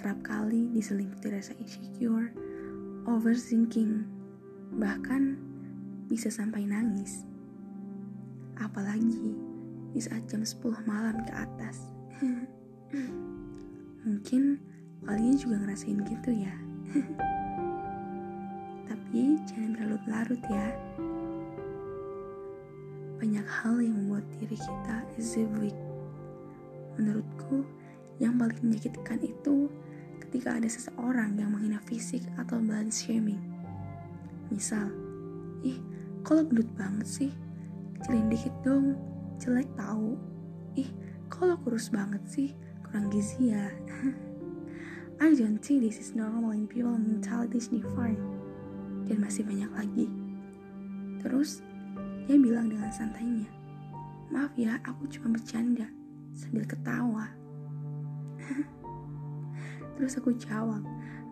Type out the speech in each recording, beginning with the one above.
kerap kali diselimuti rasa insecure, overthinking, bahkan bisa sampai nangis. Apalagi di saat jam 10 malam ke atas. Mungkin kalian juga ngerasain gitu ya. Tapi jangan berlarut-larut ya. Banyak hal yang membuat diri kita is weak. Menurutku, yang paling menyakitkan itu ketika ada seseorang yang menghina fisik atau body shaming. Misal, ih, kalau gendut banget sih? Kecilin dikit dong, jelek tahu. Ih, kalau kurus banget sih? Kurang gizi ya. I don't think this is normal in people mentality different. Dan masih banyak lagi. Terus, dia bilang dengan santainya, Maaf ya, aku cuma bercanda, sambil ketawa. Terus aku jawab,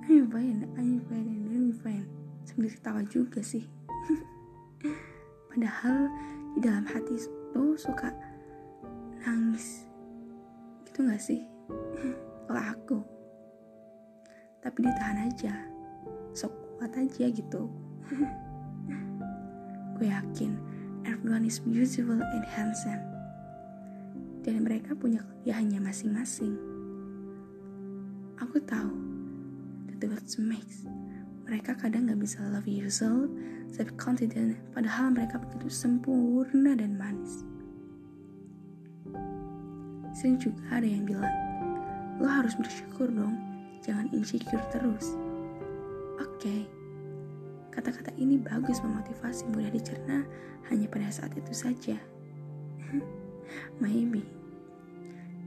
I'm fine, I'm fine, I'm fine. Sambil ketawa juga sih. Padahal di dalam hati itu suka nangis. Gitu gak sih? Kalau aku tapi ditahan aja sok kuat aja gitu gue yakin everyone is beautiful and handsome dan mereka punya kelebihannya masing-masing aku tahu that what makes mereka kadang gak bisa love yourself self confident padahal mereka begitu sempurna dan manis sering juga ada yang bilang lo harus bersyukur dong jangan insecure terus. Oke, okay. kata-kata ini bagus memotivasi mudah dicerna hanya pada saat itu saja. Maybe.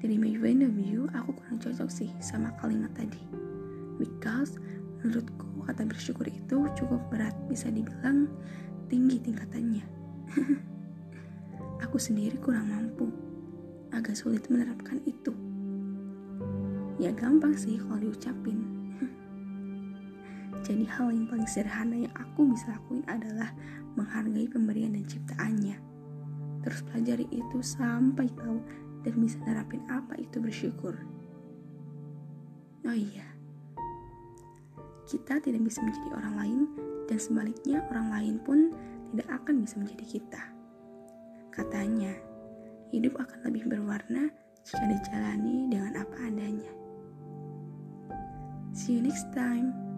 Dari my point of view, aku kurang cocok sih sama kalimat tadi. Because menurutku kata bersyukur itu cukup berat bisa dibilang tinggi tingkatannya. aku sendiri kurang mampu, agak sulit menerapkan itu ya gampang sih kalau diucapin jadi hal yang paling sederhana yang aku bisa lakuin adalah menghargai pemberian dan ciptaannya terus pelajari itu sampai tahu dan bisa nerapin apa itu bersyukur. Oh iya. Kita tidak bisa menjadi orang lain dan sebaliknya orang lain pun tidak akan bisa menjadi kita. Katanya hidup akan lebih berwarna jika dijalani dengan apa adanya. See you next time.